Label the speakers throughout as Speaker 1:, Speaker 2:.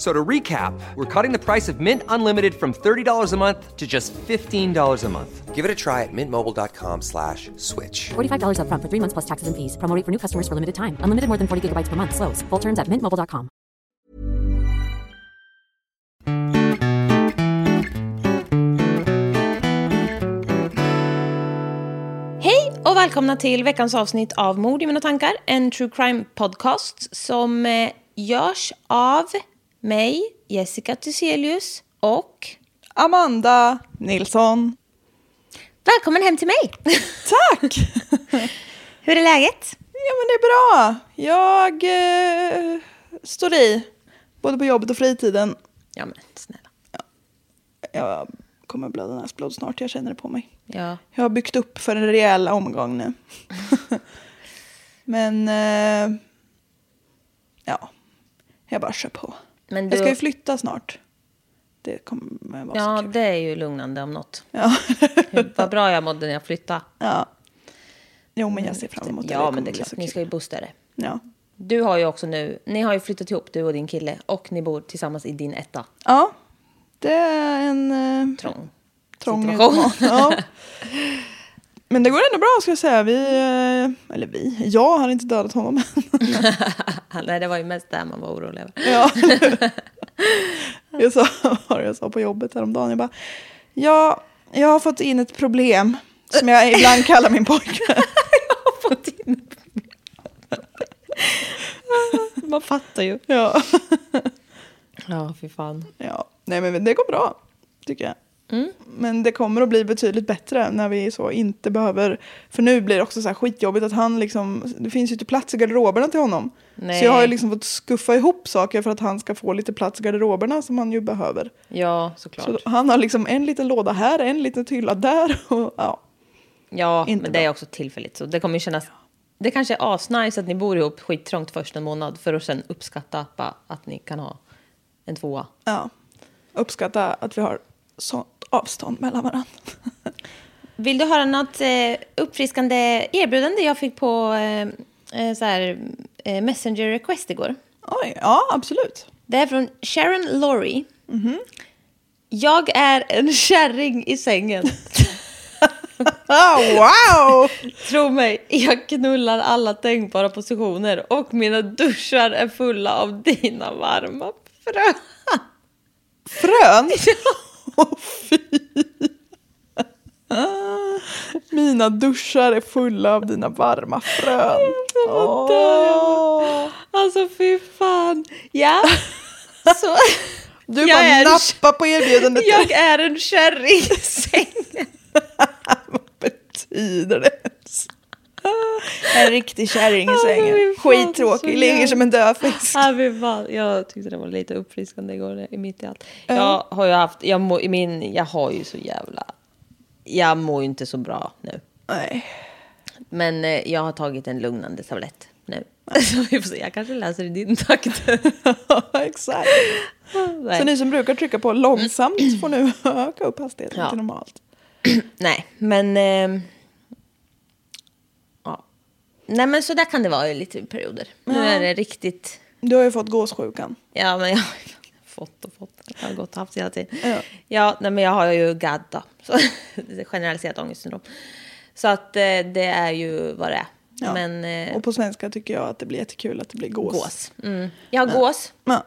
Speaker 1: F- So to recap, we're cutting the price of Mint Unlimited from $30 a month to just $15 a month. Give it a try at mintmobile.com slash switch.
Speaker 2: $45 upfront for three months plus taxes and fees. Promo rate for new customers for limited time. Unlimited more than 40 gigabytes per month. Slows. Full terms at mintmobile.com.
Speaker 3: Hej och välkomna till veckans avsnitt av Mord i mina tankar, en true crime podcast som eh, görs av mig, Jessica Thyselius och...
Speaker 4: Amanda Nilsson.
Speaker 3: Välkommen hem till mig!
Speaker 4: Tack!
Speaker 3: Hur är läget?
Speaker 4: Ja men det är bra. Jag eh, står i, både på jobbet och fritiden.
Speaker 3: Ja men snälla.
Speaker 4: Jag kommer blöda näsblod snart, jag känner det på mig.
Speaker 3: Ja.
Speaker 4: Jag har byggt upp för en rejäl omgång nu. men eh, ja, jag bara kör på.
Speaker 3: Men
Speaker 4: Jag
Speaker 3: du...
Speaker 4: ska ju flytta snart. Det kommer vara
Speaker 3: Ja,
Speaker 4: så kul.
Speaker 3: det är ju lugnande om något.
Speaker 4: Ja.
Speaker 3: Hur, vad bra jag mådde när jag flyttade.
Speaker 4: ja. Jo men jag ser fram emot det.
Speaker 3: Ja,
Speaker 4: kommer
Speaker 3: men det är klart. Ni ska ju boosta det.
Speaker 4: Ja.
Speaker 3: Du har ju också nu, ni har ju flyttat ihop, du och din kille. Och ni bor tillsammans i din etta.
Speaker 4: ja, det är en eh,
Speaker 3: Trång.
Speaker 4: trång
Speaker 3: situation.
Speaker 4: Ja. Men det går ändå bra ska jag säga. Vi, eh, eller vi, jag har inte dödat honom.
Speaker 3: Nej, det var ju mest där man var orolig över.
Speaker 4: Ja. jag sa vad jag sa på jobbet häromdagen. Jag bara, ja, jag har fått in ett problem som jag ibland kallar min pojkvän.
Speaker 3: fått in. Man fattar ju.
Speaker 4: Ja.
Speaker 3: Ja, fy fan.
Speaker 4: ja, nej men det går bra tycker jag.
Speaker 3: Mm.
Speaker 4: Men det kommer att bli betydligt bättre när vi så inte behöver, för nu blir det också så här skitjobbigt att han liksom, det finns ju inte plats i garderoberna till honom.
Speaker 3: Nej.
Speaker 4: Så jag har ju liksom fått skuffa ihop saker för att han ska få lite plats i garderoberna som han ju behöver.
Speaker 3: Ja, såklart.
Speaker 4: Så han har liksom en liten låda här, en liten hylla där och ja.
Speaker 3: ja,
Speaker 4: inte
Speaker 3: men det är
Speaker 4: bra.
Speaker 3: också tillfälligt. Så det kommer ju kännas... Det kanske är asnice att ni bor ihop skittrångt först en månad för att sen uppskatta att ni kan ha en tvåa.
Speaker 4: ja. Uppskatta att vi har sånt avstånd mellan varandra.
Speaker 3: Vill du höra något eh, uppfriskande erbjudande jag fick på eh, eh, så här, eh, Messenger request igår?
Speaker 4: Oj, ja absolut.
Speaker 3: Det är från Sharon Laurie. Jag är en kärring i sängen.
Speaker 4: Ah, wow!
Speaker 3: Tro mig, jag knullar alla tänkbara positioner och mina duschar är fulla av dina varma frön.
Speaker 4: Frön? Åh fy! Mina duschar är fulla av dina varma frön. Åh.
Speaker 3: Alltså fy fan. Ja, så
Speaker 4: Du
Speaker 3: Jag
Speaker 4: bara
Speaker 3: är-
Speaker 4: nappar på erbjudandet.
Speaker 3: jag är en kärring i sängen.
Speaker 4: Vad betyder det ens? En riktig kärring i sängen. Skittråkig, ligger som en död fisk.
Speaker 3: Fan. Jag tyckte det var lite uppfriskande igår i mitt i allt. Jag har ju haft, jag, må, i min, jag har ju så jävla jag mår ju inte så bra nu.
Speaker 4: Nej.
Speaker 3: Men eh, jag har tagit en lugnande tablett nu. Så vi får se, jag kanske läser i din takt.
Speaker 4: Exakt.
Speaker 3: Nej.
Speaker 4: Så ni som brukar trycka på långsamt får nu öka upp hastigheten
Speaker 3: Ja.
Speaker 4: till normalt.
Speaker 3: Nej, men... Eh. Nej, men så där kan det vara i lite perioder. Nu är det riktigt...
Speaker 4: Du har ju fått gåssjukan.
Speaker 3: Ja, men jag har fått och fått. Jag har gått och haft hela tiden.
Speaker 4: Ja.
Speaker 3: Ja, nej, men jag har ju GAD då. Så, generaliserat ångestsyndrom. Så att eh, det är ju vad det är.
Speaker 4: Ja.
Speaker 3: Men eh,
Speaker 4: Och på svenska tycker jag att det blir jättekul att det blir gås.
Speaker 3: gås. Mm. Jag har gås.
Speaker 4: Ja.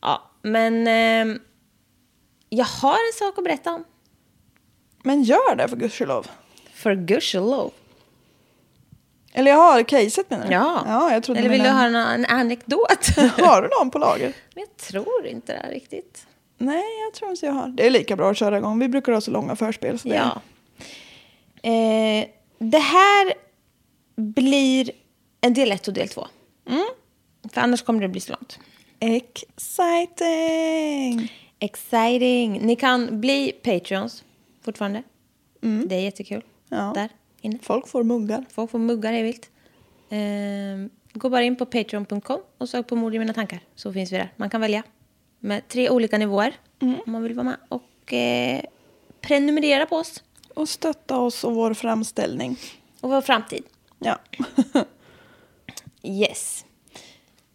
Speaker 3: Ja, men eh, jag har en sak att berätta om.
Speaker 4: Men gör det för gudskelov.
Speaker 3: För gudskelov.
Speaker 4: Eller jag har caset menar du?
Speaker 3: Ja.
Speaker 4: ja jag trodde
Speaker 3: Eller vill du höra någon, en anekdot?
Speaker 4: Har du någon på lager?
Speaker 3: Men jag tror inte det riktigt.
Speaker 4: Nej, jag tror inte jag har. Det är lika bra att köra igång. Vi brukar ha så långa förspel. Så det...
Speaker 3: Ja. Eh, det här blir en del ett och del två.
Speaker 4: Mm.
Speaker 3: För annars kommer det bli så långt.
Speaker 4: Exciting!
Speaker 3: Exciting! Ni kan bli Patreons fortfarande. Det är jättekul.
Speaker 4: Mm. Ja.
Speaker 3: Där inne.
Speaker 4: Folk får muggar.
Speaker 3: Folk får muggar är vilt. Eh, gå bara in på patreon.com och sök på mord i mina tankar. Så finns vi där. Man kan välja med tre olika nivåer
Speaker 4: Mm.
Speaker 3: om man vill vara med. Och eh, prenumerera på oss
Speaker 4: Och stötta oss och vår framställning.
Speaker 3: och vår framtid.
Speaker 4: Ja.
Speaker 3: Yes.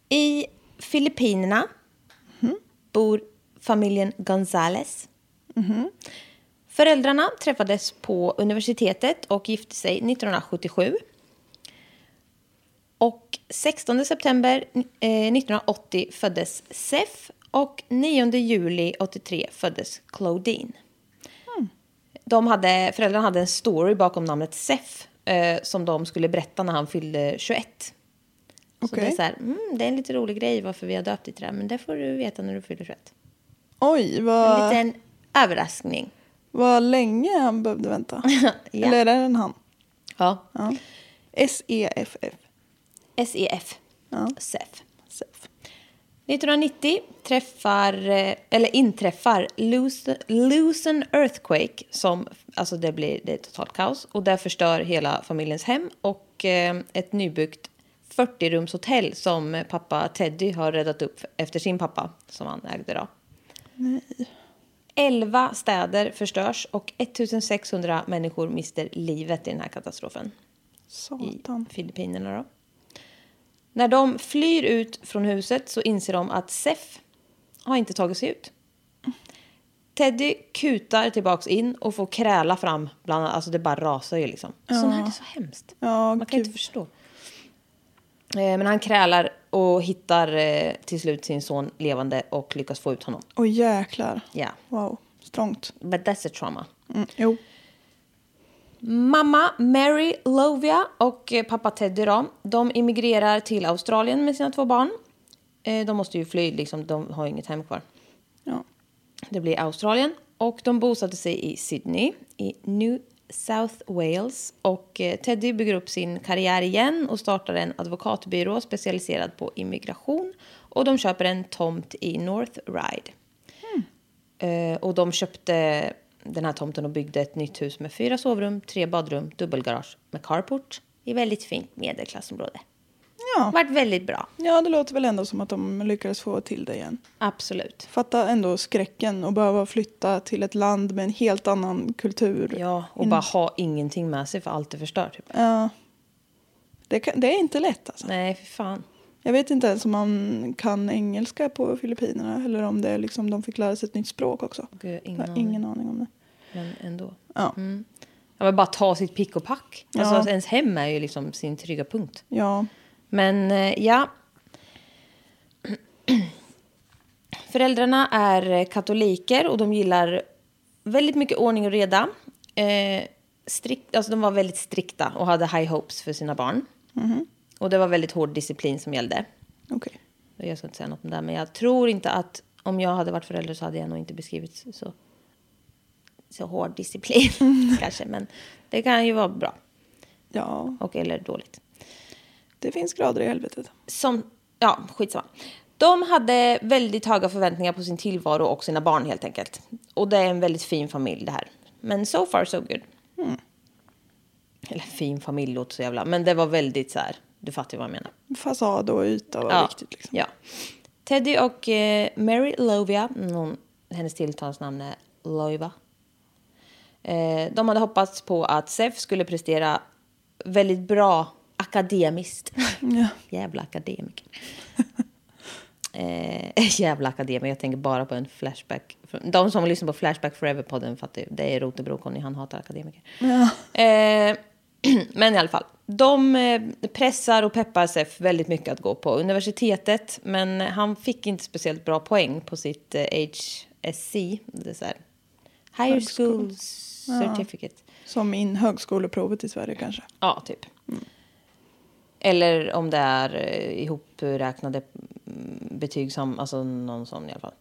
Speaker 3: I Filippinerna bor familjen Gonzales. Föräldrarna träffades på universitetet och gifte sig 1977. Och 16 september eh, 1980 föddes Sef och 9 juli 83 föddes Claudine. De hade, föräldrarna hade en story bakom namnet Sef eh, som de skulle berätta när han fyllde 21. Så
Speaker 4: Okej.
Speaker 3: det är så här, mm, det är en lite rolig grej varför vi har döpt ditt det där, men det får du veta när du fyller 21.
Speaker 4: Oj,
Speaker 3: En
Speaker 4: vad,
Speaker 3: liten överraskning.
Speaker 4: Vad länge han behövde vänta.
Speaker 3: Ja.
Speaker 4: Eller är det en han?
Speaker 3: Ja.
Speaker 4: Ja. E S-E-F-F.
Speaker 3: SEF.
Speaker 4: Ja.
Speaker 3: SEF.
Speaker 4: Sef.
Speaker 3: 1990 träffar, eh, eller inträffar Luzon Earthquake som, alltså det blir det är totalt kaos och det förstör hela familjens hem och eh, ett nybyggt 40-rumshotell som pappa Teddy har räddat upp efter sin pappa som han ägde då.
Speaker 4: Nej.
Speaker 3: 11 städer förstörs och 1600 människor mister livet i den här katastrofen. i
Speaker 4: Satan.
Speaker 3: Filippinerna. Då. När de flyr ut från huset så inser de att Sef har inte tagit sig ut. Teddy kutar tillbaks in och får kräla fram. Bland annat, alltså det bara rasar ju liksom. Sånt här är så hemskt.
Speaker 4: Ja,
Speaker 3: Man kan
Speaker 4: gud.
Speaker 3: inte förstå. Eh, Men han krälar och hittar eh, till slut sin son levande och lyckas få ut honom.
Speaker 4: Oj jäklar.
Speaker 3: Ja,
Speaker 4: Wow, strångt.
Speaker 3: but that's a trauma.
Speaker 4: Mm, jo.
Speaker 3: Mamma Mary Lovia och eh, pappa Teddy då, de immigrerar till Australien med sina två barn. Eh, De måste ju fly, liksom, de har inget hem kvar.
Speaker 4: Ja.
Speaker 3: Det blir Australien. Och de bosatte sig i Sydney i New South Wales. Och eh, Teddy bygger upp sin karriär igen och startar en advokatbyrå specialiserad på immigration. Och de köper en tomt i North Ryde. Eh, och de köpte den här tomten och byggde ett nytt hus med fyra sovrum, tre badrum, dubbelgarage med carport i väldigt fint medelklassområde.
Speaker 4: Ja.
Speaker 3: Vart väldigt bra.
Speaker 4: ja, det låter väl ändå som att de lyckades få till det igen.
Speaker 3: Absolut.
Speaker 4: Fatta ändå skräcken och behöva flytta till ett land med en helt annan kultur.
Speaker 3: Ja, och bara ha ingenting med sig för allt är förstört. Typ.
Speaker 4: Ja. Det, kan, det är inte lätt alltså.
Speaker 3: Nej, för fan.
Speaker 4: Jag vet inte ens om man kan engelska på Filippinerna eller om det är liksom de fick lära sig ett nytt språk också.
Speaker 3: Gud, ingen
Speaker 4: Jag har
Speaker 3: aning.
Speaker 4: ingen aning om det.
Speaker 3: Men ändå.
Speaker 4: Ja.
Speaker 3: Ja, men bara ta sitt pick och pack. Alltså,
Speaker 4: Ja.
Speaker 3: Ens hem är ju liksom sin trygga punkt.
Speaker 4: Ja.
Speaker 3: Men eh, ja. Föräldrarna är katoliker och de gillar väldigt mycket ordning och reda. Eh, strikt, alltså de var väldigt strikta och hade high hopes för sina barn. Och det var väldigt hård disciplin som gällde.
Speaker 4: Okej.
Speaker 3: Jag ska inte säga något om det, men jag tror inte att om jag hade varit förälder så hade jag nog inte beskrivit så, så hård disciplin. kanske, men det kan ju vara bra
Speaker 4: Ja,
Speaker 3: och eller dåligt.
Speaker 4: Det finns grader i helvetet.
Speaker 3: Som, ja, skitsamma. De hade väldigt höga förväntningar på sin tillvaro och sina barn helt enkelt. Och det är en väldigt fin familj det här. Men so far so good. Eller fin familj låter så jävla... Men det var väldigt så här, du fattar vad jag menar.
Speaker 4: Fasad och yta var viktigt. Liksom.
Speaker 3: Ja. Teddy och eh, Mary Lovia, någon, hennes tilltalsnamn är Loiva. Eh, de hade hoppats på att Sef skulle prestera väldigt bra akademiskt.
Speaker 4: Ja.
Speaker 3: Jävla akademiker. eh, jävla akademiker, jag tänker bara på en Flashback. De som lyssnar på Flashback Forever-podden fattar ju. Det är Rotebro-Conny, han hatar akademiker. Eh, men i alla fall, de eh, pressar och peppar Sef väldigt mycket att gå på universitetet. Men han fick inte speciellt bra poäng på sitt eh, HSC. Det är så här, Higher. School Certificate.
Speaker 4: Som in högskoleprovet i Sverige kanske.
Speaker 3: Ja, typ. Eller om det är eh, ihopräknade mm, betyg som, alltså någon sån i alla fall.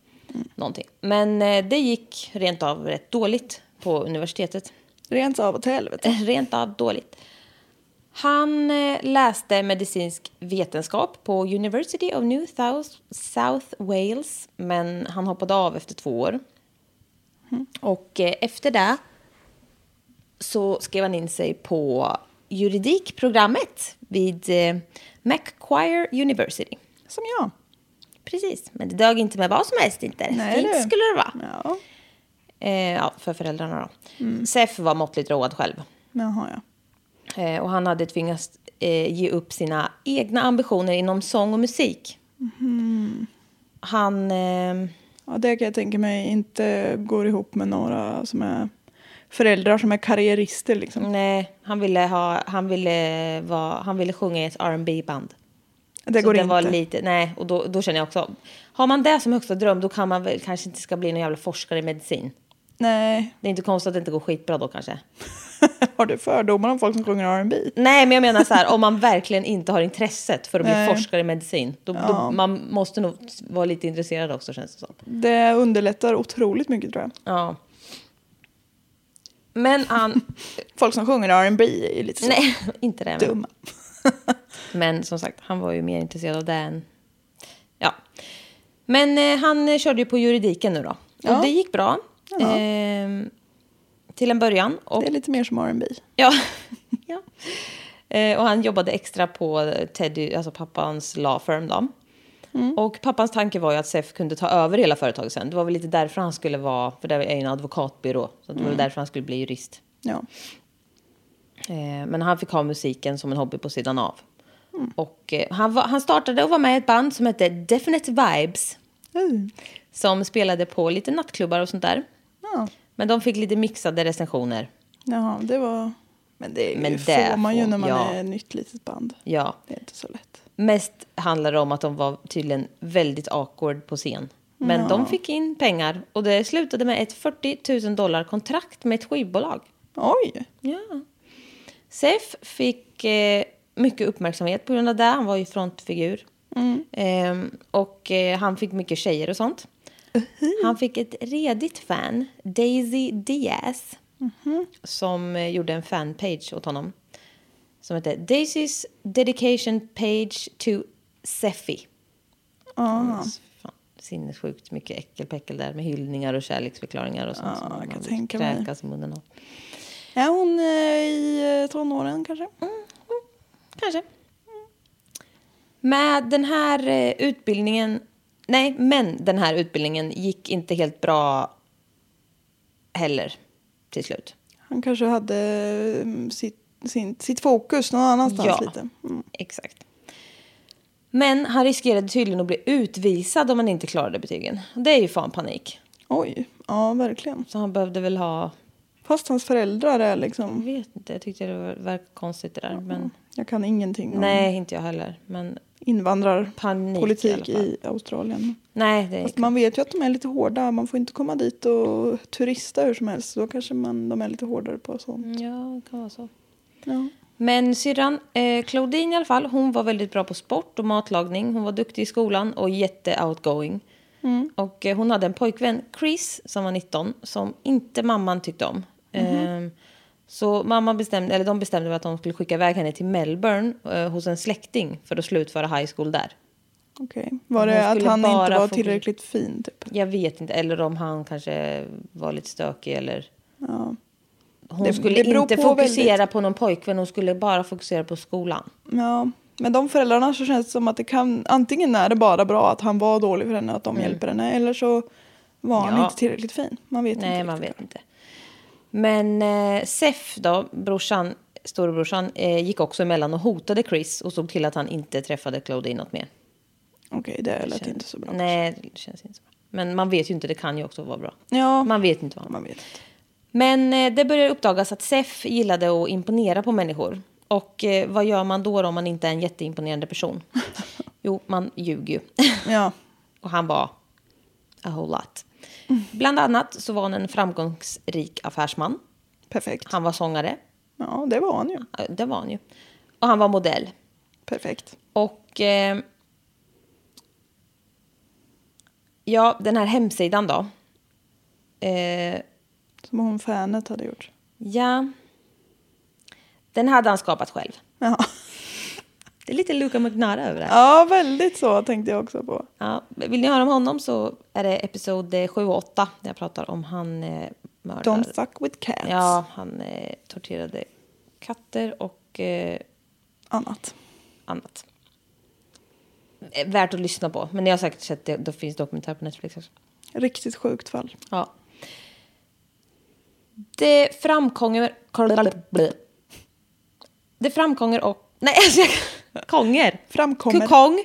Speaker 3: Någonting. Men eh, det gick rent av rätt dåligt på universitetet.
Speaker 4: Rent av åt helvete.
Speaker 3: Rent av dåligt. Han eh, läste medicinsk vetenskap på University of New South, South Wales men han hoppade av efter två år. Och eh, efter det så skrev han in sig på juridikprogrammet vid eh, Macquarie University.
Speaker 4: Som jag.
Speaker 3: Precis, men det dög inte med vad som helst inte.
Speaker 4: Nej,
Speaker 3: Fint
Speaker 4: du.
Speaker 3: skulle det vara.
Speaker 4: Ja.
Speaker 3: Eh, ja, för föräldrarna då. Sef var måttligt road själv.
Speaker 4: Jaha, ja.
Speaker 3: Eh, och han hade tvingats eh, ge upp sina egna ambitioner inom sång och musik. Han... Eh,
Speaker 4: ja. Det kan jag tänka mig inte går ihop med några som är föräldrar som är karriärister liksom.
Speaker 3: nej, han ville, ha, han, ville vara, han ville sjunga i ett rb band
Speaker 4: Det
Speaker 3: Så
Speaker 4: går
Speaker 3: det
Speaker 4: inte.
Speaker 3: var lite, nej, och då, då känner jag också... Har man det som högsta dröm då kan man väl kanske inte ska bli någon jävla forskare i medicin.
Speaker 4: Nej.
Speaker 3: Det är inte konstigt att det inte går skitbra då kanske.
Speaker 4: Har du fördomar om folk som sjunger R&B?
Speaker 3: Nej, men jag menar så här, om man verkligen inte har intresset för att bli
Speaker 4: Nej.
Speaker 3: forskare i medicin. Då, då, man måste nog vara lite intresserad också känns det som.
Speaker 4: Det underlättar otroligt mycket tror jag.
Speaker 3: Ja. Men han...
Speaker 4: Folk som sjunger R&B är ju lite så
Speaker 3: nej, inte det.
Speaker 4: Dumma.
Speaker 3: men som sagt, han var ju mer intresserad av det än... Ja. Men eh, han eh, körde ju på juridiken nu då.
Speaker 4: Ja.
Speaker 3: Och det gick bra. Ehm, till en början. Och,
Speaker 4: Det är lite mer som R&B.
Speaker 3: ja. ja. Eh, och han jobbade extra på Teddy, alltså pappans law firm då. Och pappans tanke var ju att SEF kunde ta över hela företaget sen. Det var väl lite därför han skulle vara, för det är ju en advokatbyrå. Så det var väl därför han skulle bli jurist.
Speaker 4: Ja.
Speaker 3: Eh, men han fick ha musiken som en hobby på sidan av. Och eh, han, var, han startade och var med i ett band som hette Definite Vibes.
Speaker 4: Mm.
Speaker 3: Som spelade på lite nattklubbar och sånt där.
Speaker 4: Ja.
Speaker 3: Men de fick lite mixade recensioner.
Speaker 4: Jaha, det var... Men det,
Speaker 3: Men det
Speaker 4: får man ju när man
Speaker 3: ja.
Speaker 4: är ett nytt litet band.
Speaker 3: Ja,
Speaker 4: Det är inte så lätt.
Speaker 3: Mest handlar det om att de var tydligen väldigt awkward på scen. Men de fick in pengar och det slutade med ett 40 000 dollar kontrakt med ett skivbolag.
Speaker 4: Oj!
Speaker 3: Ja. Sef fick eh, mycket uppmärksamhet på grund av det. Han var ju frontfigur. Ehm, och eh, han fick mycket tjejer och sånt. Han fick ett redigt fan, Daisy Diaz, som eh, gjorde en fanpage åt honom. Som hette Daisy's Dedication Page to Seffi.
Speaker 4: Ah.
Speaker 3: Sinnessjukt mycket äckelpäckel där med hyllningar och kärleksförklaringar och sånt.
Speaker 4: Ja,
Speaker 3: som man
Speaker 4: kan tänka mig.
Speaker 3: i munnen av.
Speaker 4: Är hon eh, i eh, tonåren kanske?
Speaker 3: Kanske. Med den här eh, utbildningen... Nej, men den här utbildningen gick inte helt bra heller till slut.
Speaker 4: Han kanske hade mm, sitt, sin, sitt fokus någon annanstans
Speaker 3: Ja.
Speaker 4: lite. Mm.
Speaker 3: Exakt. Men han riskerade tydligen att bli utvisad om han inte klarade betygen. Det är ju fan panik.
Speaker 4: Oj, ja verkligen.
Speaker 3: Så han behövde väl ha...
Speaker 4: Fast hans föräldrar är
Speaker 3: Jag
Speaker 4: liksom...
Speaker 3: vet inte, jag tyckte det var- verkade konstigt det där. Men,
Speaker 4: Jag kan ingenting om
Speaker 3: nej, inte jag heller. Men i
Speaker 4: invandrarpolitik
Speaker 3: fall.
Speaker 4: i, Australien.
Speaker 3: nej, det är...
Speaker 4: Fast man vet ju att de är lite hårda. Man får inte komma dit och turista hur som helst. Då kanske man, de är lite hårdare på sånt.
Speaker 3: Ja, det kan vara så.
Speaker 4: Ja.
Speaker 3: Men syrran, eh, Claudine i alla fall, hon var väldigt bra på sport och matlagning. Hon var duktig i skolan och jätte-outgoing. Och eh, hon hade en pojkvän, Chris, som var 19, som inte mamman tyckte om. Eh, så mamma bestämde, eller de bestämde att de skulle skicka iväg henne till Melbourne eh, hos en släkting för att slutföra high school där.
Speaker 4: Okej. Var
Speaker 3: Hon
Speaker 4: det att han inte var tillräckligt fin typ?
Speaker 3: Jag vet inte, eller om han kanske var lite stökig eller...
Speaker 4: Ja.
Speaker 3: Hon
Speaker 4: Det-
Speaker 3: skulle
Speaker 4: det
Speaker 3: inte
Speaker 4: på
Speaker 3: fokusera
Speaker 4: väldigt.
Speaker 3: på någon pojkvän, hon skulle bara fokusera på skolan.
Speaker 4: ja. Men de föräldrarna så känns det som att det kan, antingen är det bara bra att han var dålig för henne, att de hjälper henne, eller så var han
Speaker 3: Mm. Ja.
Speaker 4: inte tillräckligt fin. Man vet
Speaker 3: Nej,
Speaker 4: inte.
Speaker 3: man vet inte. Men eh, Sef då, brorsan, storebrorsan, eh, gick också emellan och hotade Chris och såg till att han inte träffade Claudine något mer.
Speaker 4: Okej, det lät inte så bra.
Speaker 3: Nej, det känns inte så bra. Men man vet ju inte, det kan ju också vara bra.
Speaker 4: Ja,
Speaker 3: Man vet inte vad
Speaker 4: man vet inte.
Speaker 3: Men eh, det börjar uppdagas att Sef gillade att imponera på människor. Och eh, vad gör man då om man inte är en jätteimponerande person? jo, man ljuger ju.
Speaker 4: Ja,
Speaker 3: Och han var a whole lot. Bland annat så var han en framgångsrik affärsman.
Speaker 4: perfekt.
Speaker 3: Han var sångare.
Speaker 4: Ja, det var han ju.
Speaker 3: Ja, Det var han ju. Och han var modell.
Speaker 4: Perfekt.
Speaker 3: Och... Eh, ja, den här hemsidan då. Eh,
Speaker 4: Som hon fanet hade gjort.
Speaker 3: ja. Den hade han skapat själv.
Speaker 4: Ja.
Speaker 3: Det är lite Luca McNara över det här.
Speaker 4: ja, väldigt så tänkte jag också på.
Speaker 3: Ja, vill ni höra om honom så är det episod eh, 7 och 8 där jag pratar om han eh, mördar...
Speaker 4: Don't fuck with cats.
Speaker 3: Ja, han eh, torterade katter och eh,
Speaker 4: Annat.
Speaker 3: annat. Eh, Värt att lyssna på. Men ni har säkert sett det. Det finns dokumentär på Netflix också.
Speaker 4: Riktigt sjukt fall.
Speaker 3: Ja. Det framkommer... Det framkommer och... Nej, alltså jag... Konger.
Speaker 4: Framkommer.
Speaker 3: Kokong.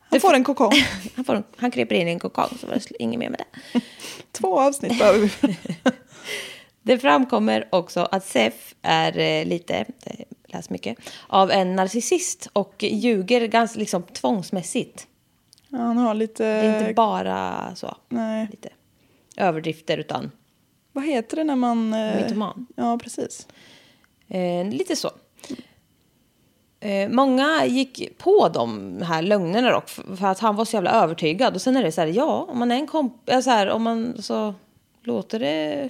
Speaker 4: Han får en kokong.
Speaker 3: Han, får, en- han kryper in i en kokong, så var det inget mer med det.
Speaker 4: Två avsnitt behöver vi.
Speaker 3: Det framkommer också att Sef är eh, lite, läs mycket, av en narcissist och ljuger ganska liksom tvångsmässigt.
Speaker 4: Ja, han har lite...
Speaker 3: Det är inte bara så,
Speaker 4: Nej.
Speaker 3: lite överdrifter utan
Speaker 4: Vad heter det när man... eh,
Speaker 3: mytoman.
Speaker 4: Ja, precis.
Speaker 3: Eh, lite så. Eh, många gick på de här lögnerna dock, för för att han var så jävla övertygad. Och sen är det så här, ja, om man är en kompis, så här, om man så låter det...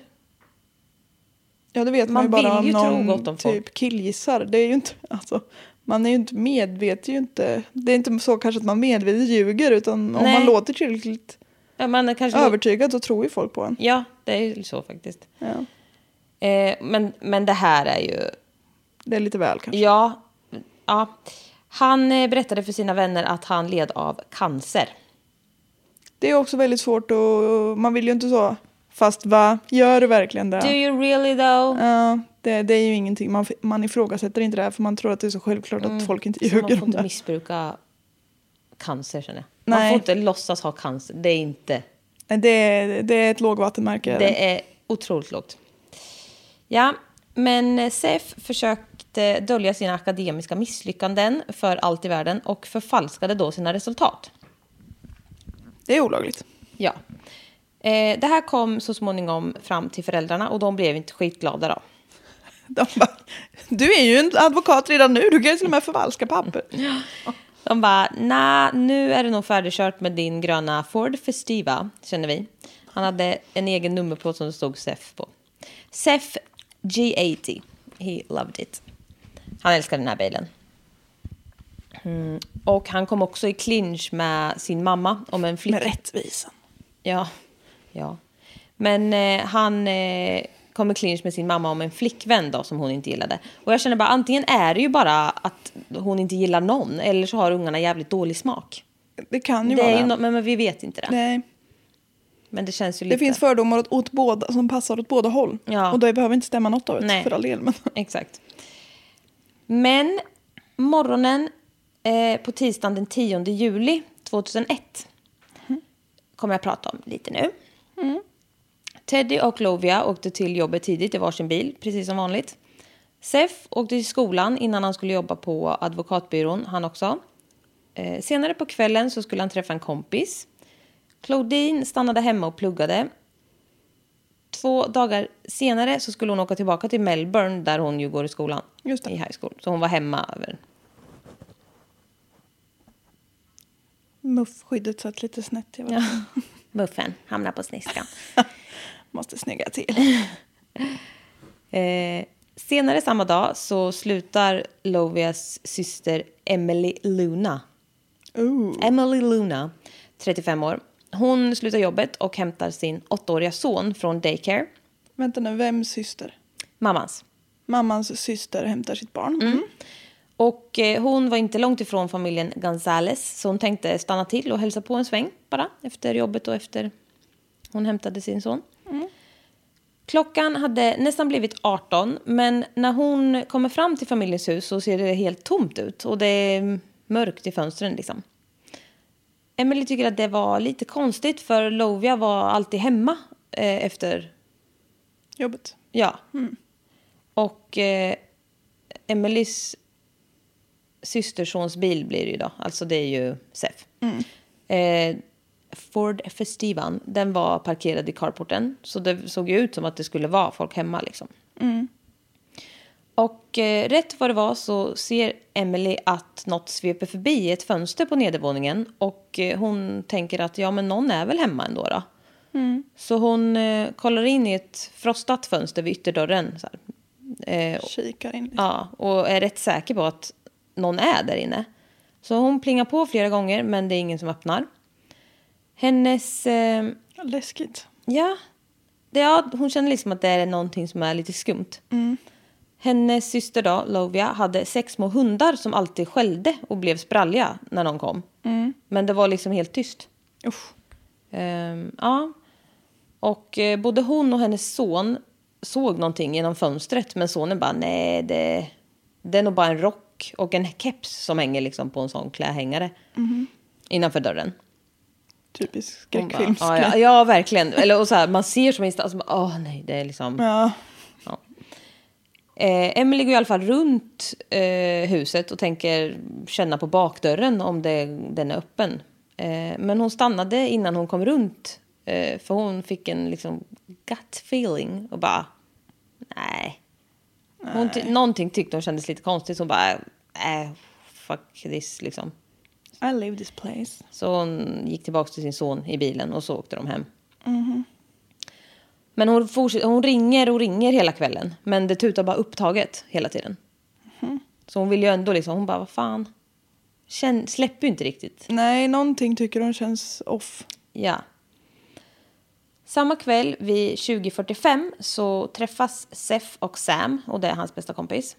Speaker 4: Ja, det vet man,
Speaker 3: Man
Speaker 4: ju bara
Speaker 3: ju
Speaker 4: om
Speaker 3: tro
Speaker 4: någon
Speaker 3: om
Speaker 4: typ killgissar. Det är ju inte... Alltså, man är ju inte medveten ju inte. Det är inte så kanske att man medvetet ljuger, utan om
Speaker 3: Nej.
Speaker 4: man låter tillräckligt
Speaker 3: Ja, man kanske
Speaker 4: övertygad så tror ju folk på en.
Speaker 3: Ja, det är ju så faktiskt.
Speaker 4: Ja.
Speaker 3: Eh, men, men det här är ju...
Speaker 4: Det är lite väl kanske.
Speaker 3: Ja, ja. Han eh, berättade för sina vänner att han led av cancer.
Speaker 4: Det är också väldigt svårt att... Man vill ju inte så... Fast va? Gör du verkligen det?
Speaker 3: Do you really though?
Speaker 4: Ja, det, det är ju ingenting. Man, man ifrågasätter inte det här för man tror att det är så självklart att folk inte
Speaker 3: Mm. Så man
Speaker 4: ljuger
Speaker 3: får
Speaker 4: om
Speaker 3: inte
Speaker 4: det.
Speaker 3: missbruka cancer känner jag. Man
Speaker 4: Nej.
Speaker 3: får inte låtsas ha cancer. Det är inte...
Speaker 4: Det, är- det är ett lågvattenmärke.
Speaker 3: Det är otroligt lågt. Ja, men SEF försökte dölja sina akademiska misslyckanden för allt i världen och förfalskade då sina resultat.
Speaker 4: det är olagligt.
Speaker 3: Ja. Eh, det här kom så småningom fram till föräldrarna och de blev inte skitglada då.
Speaker 4: De bara, du är ju en advokat redan nu, du kan ju till och med förvalska papper.
Speaker 3: De bara, nej, nu är det nog färdigkört med din gröna Ford Festiva, känner vi. Han hade en egen nummerplåt som det stod SEF på. SEF G80. He loved it. Han älskar den här bilen. Mm. Och han kom också i clinch med sin mamma om en flicka.
Speaker 4: Med rättvisan.
Speaker 3: Ja, ja. Men eh, han eh, kom i clinch med sin mamma om en flickvän då, som hon inte gillade. Och jag känner bara, antingen är det ju bara att hon inte gillar någon, eller så har ungarna jävligt dålig smak.
Speaker 4: Det kan ju
Speaker 3: Det
Speaker 4: vara det.
Speaker 3: no- men, men vi vet inte det.
Speaker 4: Nej,
Speaker 3: Men det känns ju
Speaker 4: det
Speaker 3: lite...
Speaker 4: finns fördomar åt, åt båda, som passar åt båda håll.
Speaker 3: Ja.
Speaker 4: Och det behöver inte stämma något av det
Speaker 3: Nej.
Speaker 4: för all del. Men
Speaker 3: Exakt. Men morgonen eh, på tisdagen den 10 juli 2001 kommer jag prata om lite nu. Teddy och Lovia åkte till jobbet tidigt i varsin bil, precis som vanligt. Sef åkte till skolan innan han skulle jobba på advokatbyrån, han också. Eh, senare på kvällen så skulle han träffa en kompis. Claudine stannade hemma och pluggade. Två dagar senare så skulle hon åka tillbaka till Melbourne där hon ju går i skolan.
Speaker 4: Just det.
Speaker 3: I high school. Så hon var hemma över.
Speaker 4: muffskyddet satt lite snett. Jag.
Speaker 3: Ja. Muffen hamnar på sniskan.
Speaker 4: Måste snygga till.
Speaker 3: Eh, senare samma dag så slutar Lovias syster Emily Luna.
Speaker 4: Ooh.
Speaker 3: Emily Luna, 35 år. Hon slutar jobbet och hämtar sin åttaåriga son från daycare.
Speaker 4: Vänta nu, vems syster?
Speaker 3: Mammans.
Speaker 4: Mammans syster hämtar sitt barn. Mm.
Speaker 3: Och eh, hon var inte långt ifrån familjen Gonzales så hon tänkte stanna till och hälsa på en sväng bara efter jobbet och efter hon hämtade sin son. Klockan hade nästan blivit 18 men när hon kommer fram till familjens hus så ser det helt tomt ut och det är mörkt i fönstren liksom. Emily tycker att det var lite konstigt för Lovia var alltid hemma eh, efter
Speaker 4: Jobbet.
Speaker 3: Ja. Och eh, Emelies systersons bil blir det ju då. Alltså det är ju SEF. Eh, Ford Festivan, den var parkerad i carporten. Så det såg ju ut som att det skulle vara folk hemma liksom. Och eh, rätt vad det var så ser Emily att något sveper förbi ett fönster på nedervåningen. Och eh, hon tänker att ja men någon är väl hemma ändå då. Så hon eh, kollar in i ett frostat fönster vid ytterdörren. Så här. Eh,
Speaker 4: Kikar in.
Speaker 3: Ja, och är rätt säker på att någon är där inne. Så hon plingar på flera gånger, men det är ingen som öppnar. Hennes... Eh,
Speaker 4: Läskigt.
Speaker 3: ja, det, ja, hon känner liksom att det är någonting som är lite skumt. Hennes syster då, Lovia, hade sex små hundar som alltid skällde och blev spralliga när någon kom. Men det var liksom helt tyst.
Speaker 4: Usch.
Speaker 3: Ehm, ja. Och eh, både hon och hennes son såg någonting genom fönstret. Men sonen bara, nej det, det är nog bara en rock och en keps som hänger liksom på en sån klädhängare. Innanför dörren.
Speaker 4: Typisk skräckfilmsgrej.
Speaker 3: ja, ja, ja, verkligen. Eller, och så här, man ser som instans, alltså, åh nej, det är liksom...
Speaker 4: Ja.
Speaker 3: Eh, Emily går i alla fall runt eh, huset och tänker känna på bakdörren om det, den är öppen. Eh, men hon stannade innan hon kom runt. Eh, för hon fick en liksom gut feeling och bara nej. Hon ty- någonting tyckte hon kändes lite konstigt. Så hon bara äh, fuck this liksom.
Speaker 4: I live this place.
Speaker 3: Så hon gick tillbaka till sin son i bilen och så åkte de hem. Men hon, fortsätter, hon ringer och ringer hela kvällen. Men det tutar bara upptaget hela tiden. Så hon vill ju ändå liksom, hon bara vad fan. Känn, släpper ju inte riktigt.
Speaker 4: Nej, någonting tycker hon känns off.
Speaker 3: Ja. Samma kväll vid 20.45 så träffas Seth och Sam och det är hans bästa kompis.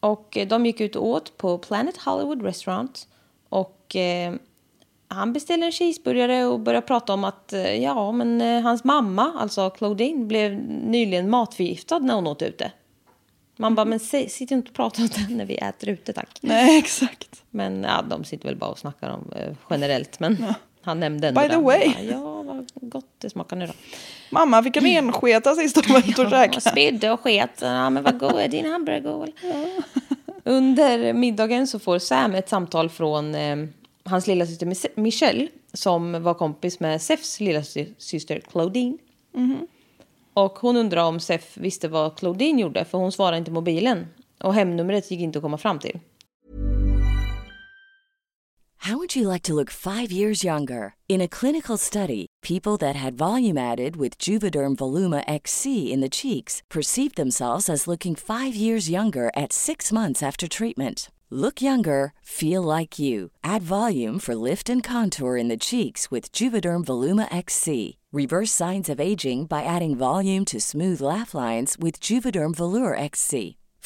Speaker 3: Och eh, de gick ut och åt på Planet Hollywood Restaurant. Och eh, han beställer en cheeseburgare och börjar prata om att eh, ja, men eh, hans mamma, alltså Claudine, blev nyligen matförgiftad när hon åt ute. Man bara, men säg, sitt inte och prata om det när vi äter ute tack.
Speaker 4: Nej, exakt.
Speaker 3: Men ja, de sitter väl bara och snackar om eh, generellt. Men han nämnde ändå
Speaker 4: By the
Speaker 3: det.
Speaker 4: way.
Speaker 3: Bara, Ja, vad gott det smakar nu då.
Speaker 4: Mamma fick en ensketa sist de var ute och käkade.
Speaker 3: spydde och sket. Ja, men vad god är din hamburgare god? Under middagen så får Sam ett samtal från eh, hans lilla syster Michelle som var kompis med Sefs lilla sy- syster Claudine. Och hon undrar om Sef visste vad Claudine gjorde för hon svarade inte i mobilen. Och hemnumret gick inte att komma fram till.
Speaker 5: How would you like to look five years younger? In a clinical study, people that had volume added with Juvederm Voluma XC in the cheeks perceived themselves as looking five years younger at six months after treatment. Look younger, feel like you. Add volume for lift and contour in the cheeks with Juvederm Voluma XC. Reverse signs of aging by adding volume to smooth laugh lines with Juvederm Volure XC.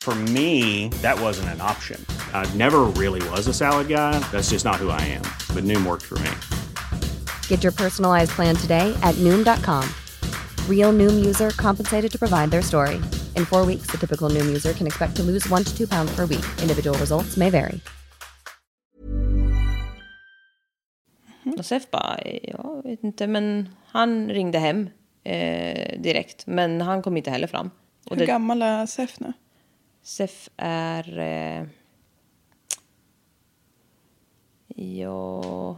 Speaker 6: For me, that wasn't an option. I never really was a salad guy. That's just not who I am. But Noom worked for me.
Speaker 7: Get your personalized plan today at Noom.com. Real Noom user compensated to provide their story. In four weeks, the typical Noom user can expect to lose one to two pounds per week. Individual results may vary.
Speaker 3: Mm, Josef bara, jag vet inte, men han ringde hem eh, direkt. Men han kom inte heller fram. Och
Speaker 4: Hur det... gammal är Sef nu?
Speaker 3: Sef är... Eh, ja...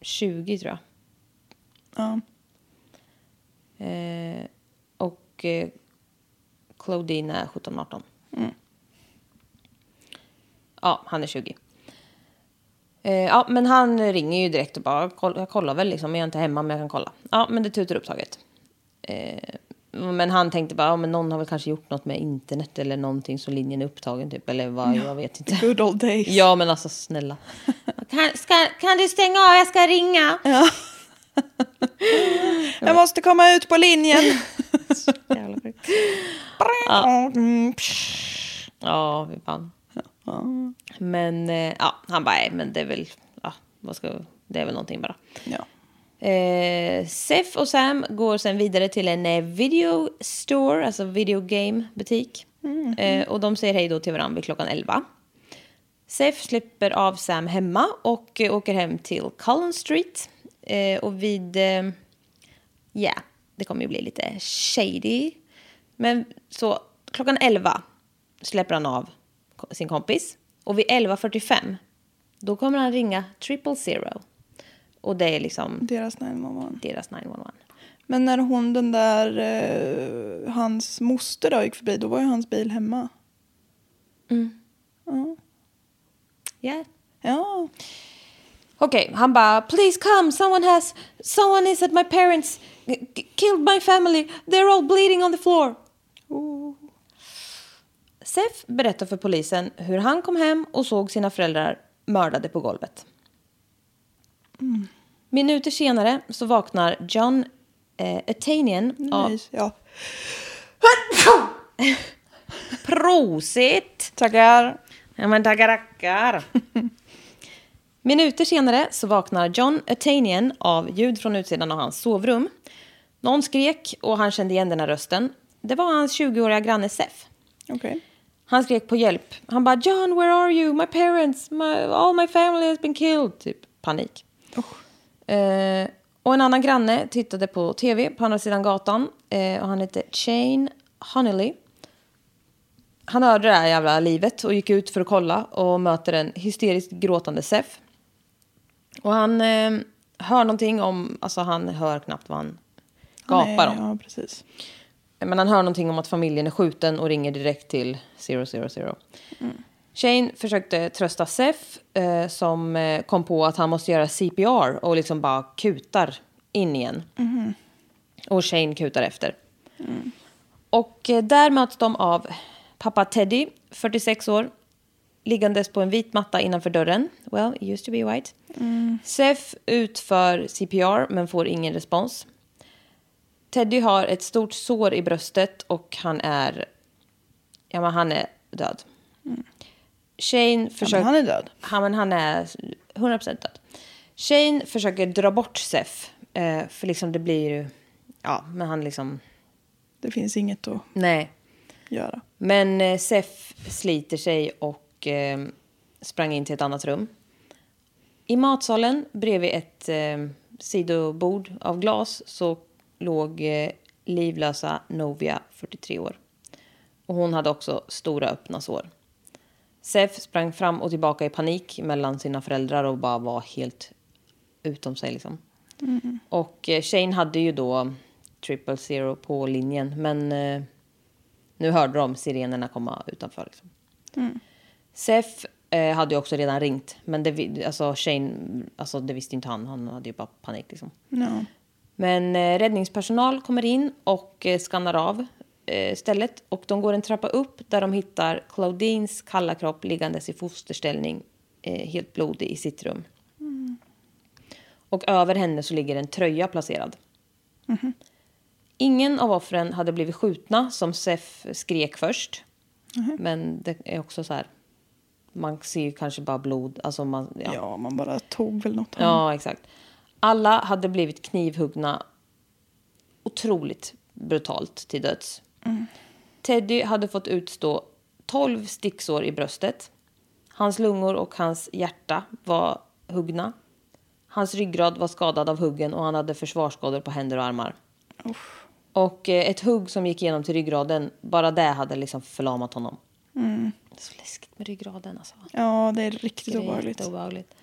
Speaker 3: 20 tror jag.
Speaker 4: Ja.
Speaker 3: Eh, och eh, Claudine är 17-18. Ja, han är 20. Eh, ja, men han ringer ju direkt och bara, "Koll- jag kollar väl liksom, jag är inte hemma men jag kan kolla. Ja, men det tutar upptaget. Eh, men han tänkte bara, ja, men någon har väl kanske gjort något med internet eller någonting så linjen är upptagen typ, eller vad, jag vet inte.
Speaker 4: Good old days.
Speaker 3: Ja, men alltså snälla. kan, ska, kan du stänga av, jag ska ringa.
Speaker 4: Jag måste komma ut på linjen. Mm,
Speaker 3: Ja, fy fan. Men eh, ja, han bara, nej, men det är väl, ja, vad ska, det är väl någonting bara.
Speaker 4: Ja.
Speaker 3: Eh, Sef och Sam går sen vidare till en eh, video store, alltså video game butik. Eh, och de säger hej då till varandra vid klockan 11. Sef släpper av Sam hemma och eh, åker hem till Cullen Street. Eh, och vid, eh, ja, det kommer ju bli lite shady. Men så klockan 11 släpper han av sin kompis. Och vid 11.45 då kommer han ringa triple zero. Och det är liksom
Speaker 4: Deras 911.
Speaker 3: deras 911.
Speaker 4: Men när hon, den där, eh, hans moster då gick förbi, då var ju hans bil hemma.
Speaker 3: Yeah.
Speaker 4: Ja.
Speaker 3: Okej, han bara please come, someone has, someone is at my parents, killed my family, they're all bleeding on the floor. Sef berättar för polisen hur han kom hem och såg sina föräldrar mördade på golvet. Minuter senare så vaknar John eh, Atanian av...
Speaker 4: Nice. Ja.
Speaker 3: Prosit!
Speaker 4: Tackar.
Speaker 3: Ja men tackar, tackar. Minuter senare så vaknar John Atanian av ljud från utsidan av hans sovrum. Någon skrek och han kände igen den här rösten. Det var hans 20-åriga granne Sef.
Speaker 4: Okej.
Speaker 3: Han skrek på hjälp. Han bara John, where are you? My parents, my, all my family has been killed. Typ panik. Eh, och en annan granne tittade på tv på andra sidan gatan. Eh, och han hette Shane Honelly. Han hörde det här jävla livet och gick ut för att kolla och möter en hysteriskt gråtande Sef. Och han eh, hör någonting om, alltså han hör knappt vad han gapar om.
Speaker 4: Ja, precis.
Speaker 3: Men han hör någonting om att familjen är skjuten och ringer direkt till 000. Shane försökte trösta Sef eh, som eh, kom på att han måste göra CPR och liksom bara kutar in igen. Och Shane kutar efter. Och eh, där möts de av pappa Teddy, 46 år, liggandes på en vit matta innanför dörren. Well, it used to be white. Sef utför CPR men får ingen respons. Teddy har ett stort sår i bröstet och han är, ja, men han är död. Shane försöker...
Speaker 4: han är död.
Speaker 3: Han, men han är 100% död. Shane försöker dra bort Sef. Eh, för liksom det blir ju... Ja, men han liksom...
Speaker 4: Det finns inget att
Speaker 3: Nej.
Speaker 4: göra.
Speaker 3: Men eh, Sef sliter sig och eh, sprang in till ett annat rum. I matsalen bredvid ett eh, sidobord av glas så låg eh, livlösa Novia, 43 år. Och hon hade också stora öppna sår. Sef sprang fram och tillbaka i panik mellan sina föräldrar och bara var helt utom sig. Liksom. Och eh, Shane hade ju då triple zero på linjen men eh, nu hörde de sirenerna komma utanför. Liksom. Sef eh, hade ju också redan ringt men det, alltså Shane, alltså det visste inte han. Han hade ju bara panik. Liksom.
Speaker 4: Ja.
Speaker 3: Men eh, räddningspersonal kommer in och eh, skannar av stället. Och de går en trappa upp där de hittar Claudines kalla kropp liggandes i fosterställning, eh, helt blodig i sitt rum. Och över henne så ligger en tröja placerad. Ingen av offren hade blivit skjutna som Sef skrek först. Men det är också så här, man ser ju kanske bara blod. Alltså man,
Speaker 4: ja, man bara tog väl något.
Speaker 3: Ja, exakt. Alla hade blivit knivhuggna otroligt brutalt till döds. Teddy hade fått utstå 12 sticksår i bröstet. Hans lungor och hans hjärta var huggna. Hans ryggrad var skadad av huggen och han hade försvarsskador på händer och armar. Och eh, ett hugg som gick igenom till ryggraden, bara det hade liksom förlamat honom. Det är så läskigt med ryggraden alltså.
Speaker 4: Ja, det är riktigt obehagligt.
Speaker 3: jätteobehagligt.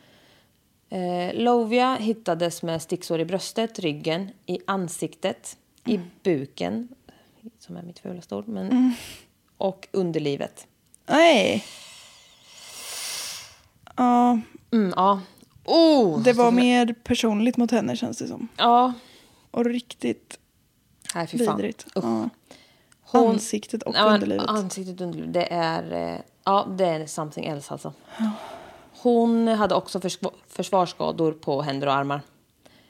Speaker 3: Eh, Lovia hittades med sticksår i bröstet, ryggen, i ansiktet, i buken, som är mitt fulaste ord, men, och underlivet.
Speaker 4: Nej. Ja,
Speaker 3: Mm, ja. Oh,
Speaker 4: det var mer personligt mot henne känns det som.
Speaker 3: Ja.
Speaker 4: Och riktigt
Speaker 3: Nej, fy fan.
Speaker 4: vidrigt. Ja.
Speaker 3: Hon-
Speaker 4: Ansiktet och
Speaker 3: Ja,
Speaker 4: underlivet.
Speaker 3: Ansiktet och underlivet. Det är, eh, ja, det är something else alltså. Hon hade också försva- försvarsskador på händer och armar.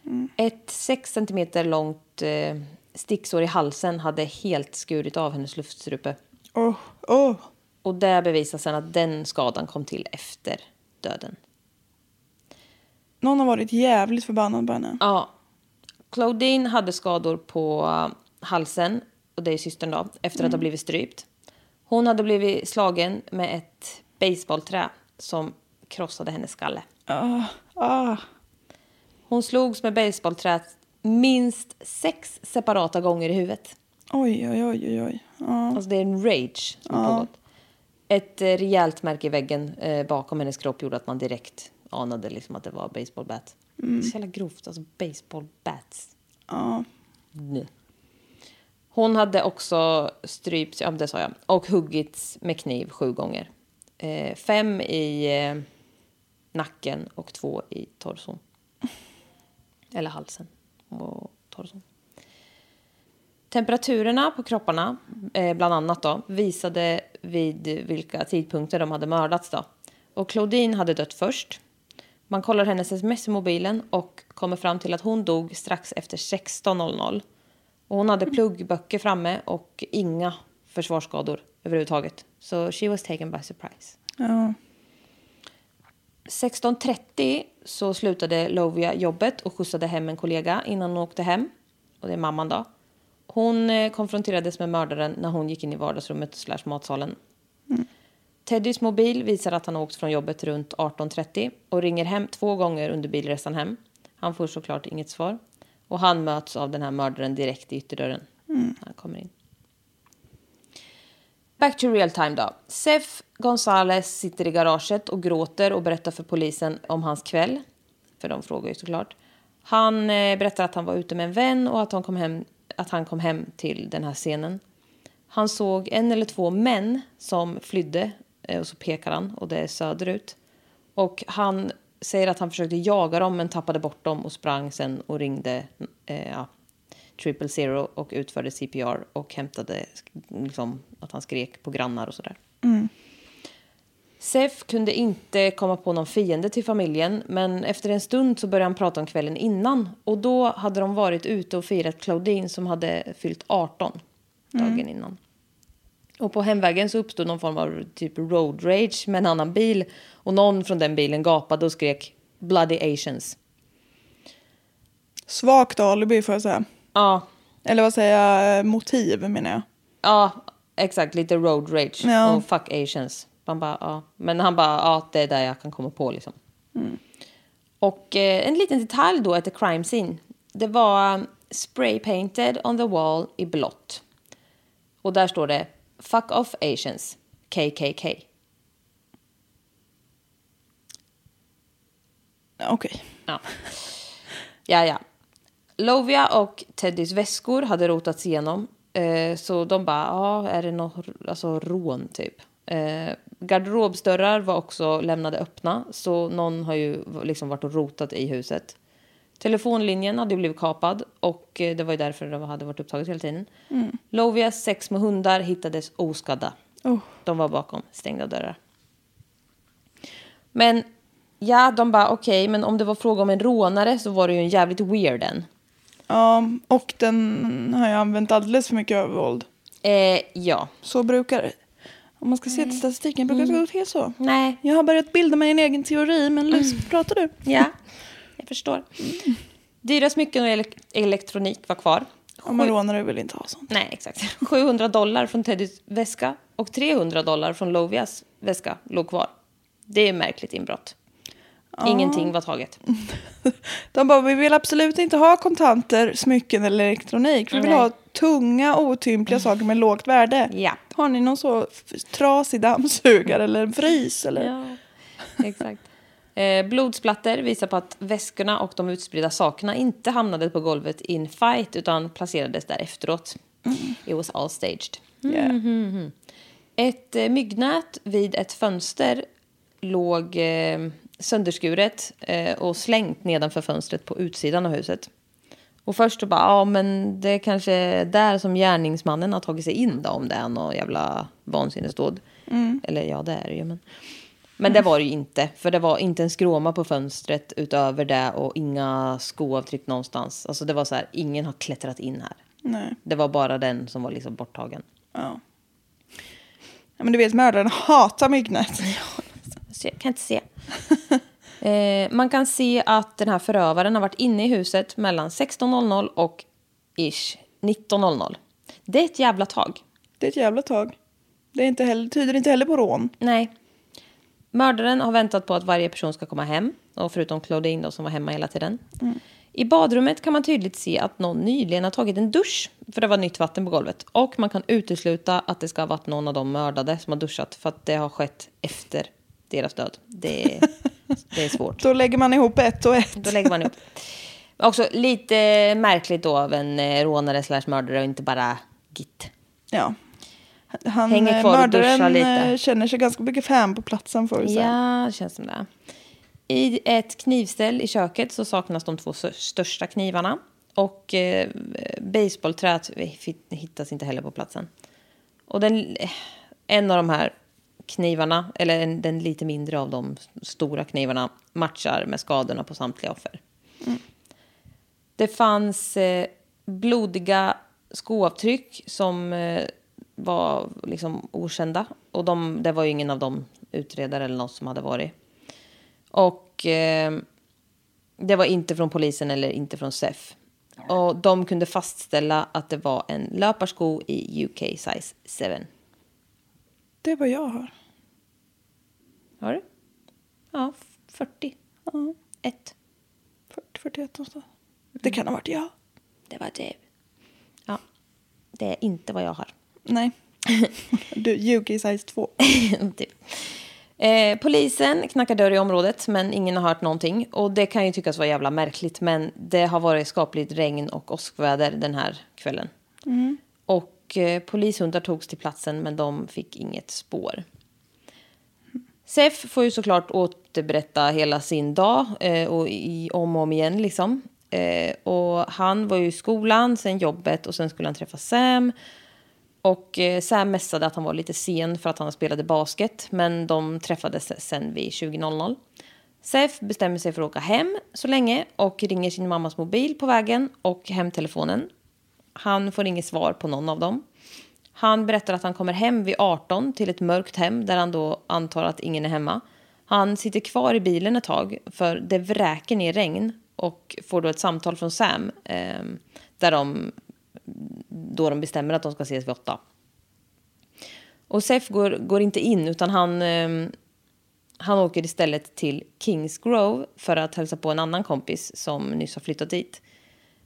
Speaker 4: Mm.
Speaker 3: Ett 6 centimeter långt eh, sticksår i halsen hade helt skurit av hennes luftstrupe.
Speaker 4: Åh, åh.
Speaker 3: Och det bevisar sen att den skadan kom till efter döden.
Speaker 4: Någon har varit jävligt förbannad på henne.
Speaker 3: Ja. Claudine hade skador på uh, halsen, och det är systern då, efter att ha blivit strypt. Hon hade blivit slagen med ett baseballträ som krossade hennes skalle.
Speaker 4: Ah, ah.
Speaker 3: Hon slogs med baseballträet minst sex separata gånger i huvudet.
Speaker 4: Oj, oj, oj, oj, oj. Ja.
Speaker 3: Alltså det är en rage som har pågått. Ett eh, rejält märke i väggen eh, bakom hennes kropp gjorde att man direkt anade liksom att det var baseballbat. Det är så jävla grovt, alltså baseballbats.
Speaker 4: Ja.
Speaker 3: Nej. Hon hade också strypts, ja det sa jag, och huggits med kniv sju gånger. Eh, fem i eh, nacken och två i torson. Eller halsen och torson. Temperaturerna på kropparna, eh, bland annat då, visade vid vilka tidpunkter de hade mördats då. Och Claudine hade dött först. Man kollar hennes sms i mobilen och kommer fram till att hon dog strax efter 16.00. Och hon hade pluggböcker framme och inga försvarsskador överhuvudtaget. Så she was taken by surprise.
Speaker 4: Ja.
Speaker 3: 16.30 så slutade Lovia jobbet och skjutsade hem en kollega innan hon åkte hem. Och det är mamman då. Hon eh, konfronterades med mördaren när hon gick in i vardagsrummet slash matsalen. Teddys mobil visar att han åkt från jobbet runt 18.30 och ringer hem två gånger under bilresan hem. Han får såklart inget svar. Och han möts av den här mördaren direkt i ytterdörren. Han kommer in. Back to real time då. Sef Gonzales sitter i garaget och gråter och berättar för polisen om hans kväll. För de frågar ju såklart. Han eh, berättar att han var ute med en vän och att han, kom hem, att han kom hem till den här scenen. Han såg en eller två män som flydde eh, och så pekar han och det är söderut. Och han säger att han försökte jaga dem men tappade bort dem och sprang sen och ringde eh, ja, triple zero och utförde CPR och hämtade liksom, att han skrek på grannar och sådär. Sef kunde inte komma på någon fiende till familjen men efter en stund så började han prata om kvällen innan och då hade de varit ute och firat Claudine som hade fyllt 18 dagen innan. Och på hemvägen så uppstod någon form av typ road rage med en annan bil och någon från den bilen gapade och skrek bloody asians.
Speaker 4: Svagt alibi får jag säga.
Speaker 3: Ja,
Speaker 4: Eller vad säger jag? Motiv menar jag.
Speaker 3: Ja, exakt. Lite road rage.
Speaker 4: Ja.
Speaker 3: Och fuck asians. Man bara, ja. Men han bara, ja, det är där jag kan komma på liksom. Och eh, en liten detalj då at the crime scene. Det var um, spray painted on the wall i blått. Och där står det fuck off asians, KKK.
Speaker 4: Okej.
Speaker 3: Ja. ja, ja. Lovia och Teddys väskor hade rotats igenom. Eh, så de bara, ja, är det något alltså, rån typ? Eh, garderobsdörrar var också lämnade öppna. Så någon har ju liksom varit och rotat i huset. Telefonlinjen hade blivit kapad och eh, det var ju därför det hade varit upptaget hela tiden. Lovias sex små hundar hittades oskadda.
Speaker 4: Oh.
Speaker 3: De var bakom stängda dörrar. Men ja, de bara okej, men om det var fråga om en rånare så var det ju en jävligt weird en.
Speaker 4: Ja, och den har jag använt alldeles för mycket övervåld.
Speaker 3: Eh, ja.
Speaker 4: Så brukar det. Om man ska se till statistiken brukar det gå till så.
Speaker 3: Nej.
Speaker 4: Jag har börjat bilda mig en egen teori, men Lys, pratar du?
Speaker 3: Ja, jag förstår. Dyra smycken och ele- elektronik var kvar.
Speaker 4: Om man rånare vill inte ha sånt.
Speaker 3: Nej, exakt. 700 dollar från Teddys väska och 300 dollar från Lovias väska låg kvar. Det är märkligt inbrott. Ingenting var taget.
Speaker 4: De bara, vi vill absolut inte ha kontanter, smycken eller elektronik. Vi vill
Speaker 3: Nej.
Speaker 4: ha tunga, otympliga saker med lågt värde.
Speaker 3: Ja.
Speaker 4: Har ni någon så trasig dammsugare eller en frys? Eller?
Speaker 3: Ja, exakt. Eh, blodsplatter visar på att väskorna och de utspridda sakerna inte hamnade på golvet in fight utan placerades där efteråt. It was all staged.
Speaker 4: Yeah.
Speaker 3: Ett eh, myggnät vid ett fönster låg eh, sönderskuret eh, och slängt nedanför fönstret på utsidan av huset. Och först så bara, ja men det är kanske är där som gärningsmannen har tagit sig in då om det är något jävla vansinnesdåd. Eller ja, det är det ju. Men, men det var det ju inte. För det var inte en skråma på fönstret utöver det och inga skoavtryck någonstans. Alltså det var så här, ingen har klättrat in här.
Speaker 4: Nej.
Speaker 3: Det var bara den som var liksom borttagen.
Speaker 4: Ja. ja. Men du vet, mördaren hatar myggnät.
Speaker 3: Så jag kan inte se. eh, man kan se att den här förövaren har varit inne i huset mellan 16.00 och ish 19.00. Det är ett jävla tag.
Speaker 4: Det är ett jävla tag. Det är inte heller, tyder inte heller på rån.
Speaker 3: Nej. Mördaren har väntat på att varje person ska komma hem. Och förutom Claudine då, som var hemma hela tiden. I badrummet kan man tydligt se att någon nyligen har tagit en dusch. För det var nytt vatten på golvet. Och man kan utesluta att det ska ha varit någon av de mördade som har duschat. För att det har skett efter deras död. Det är, det är svårt.
Speaker 4: Då lägger man ihop ett och ett.
Speaker 3: Då lägger man ihop. Också lite märkligt då av en eh, rånare slash mördare och inte bara git.
Speaker 4: Ja. Han,
Speaker 3: Hänger
Speaker 4: eh,
Speaker 3: kvar
Speaker 4: mördaren
Speaker 3: lite.
Speaker 4: eh, känner sig ganska bekväm på platsen får vi säga.
Speaker 3: Ja, det känns som det. I ett knivställ i köket så saknas de två stö- största knivarna. Och eh, baseballträet hittas inte heller på platsen. Och den, en av de här knivarna, eller en, den lite mindre av de stora knivarna, matchar med skadorna på samtliga offer. Det fanns eh, blodiga skoavtryck som eh, var liksom okända. Och de, det var ju ingen av de utredare eller något som hade varit. Och eh, det var inte från polisen eller inte från SEF. Och de kunde fastställa att det var en löparsko i UK size 7.
Speaker 4: Det är vad jag har.
Speaker 3: Har du? Ja, 40.
Speaker 4: Ja,
Speaker 3: Ett.
Speaker 4: 40, 41 någonstans. Det kan ha varit jag.
Speaker 3: Det var det. Ja, det är inte vad jag har.
Speaker 4: Nej. Du, UK size 2.
Speaker 3: typ. Eh, polisen knackar dörr i området, men ingen har hört någonting. Och det kan ju tyckas vara jävla märkligt, men det har varit skapligt regn och åskväder den här kvällen. Och eh, polishundar togs till platsen, men de fick inget spår. SEF får ju såklart återberätta hela sin dag eh, och i, om och om igen. Liksom. Eh, och han var ju i skolan, sen jobbet och sen skulle han träffa Sam. Och eh, Sam mässade att han var lite sen för att han spelade basket, men de träffades sen vid 20.00. Sef bestämmer sig för att åka hem så länge och ringer sin mammas mobil på vägen och hemtelefonen. Han får inget svar på någon av dem. Han berättar att han kommer hem vid 18 till ett mörkt hem där han då antar att ingen är hemma. Han sitter kvar i bilen ett tag för det vräker ner regn och får då ett samtal från Sam eh, där de då de bestämmer att de ska ses vid åtta. Och Sef går, går inte in utan han, eh, han åker istället till Kings Grove för att hälsa på en annan kompis som nyss har flyttat dit.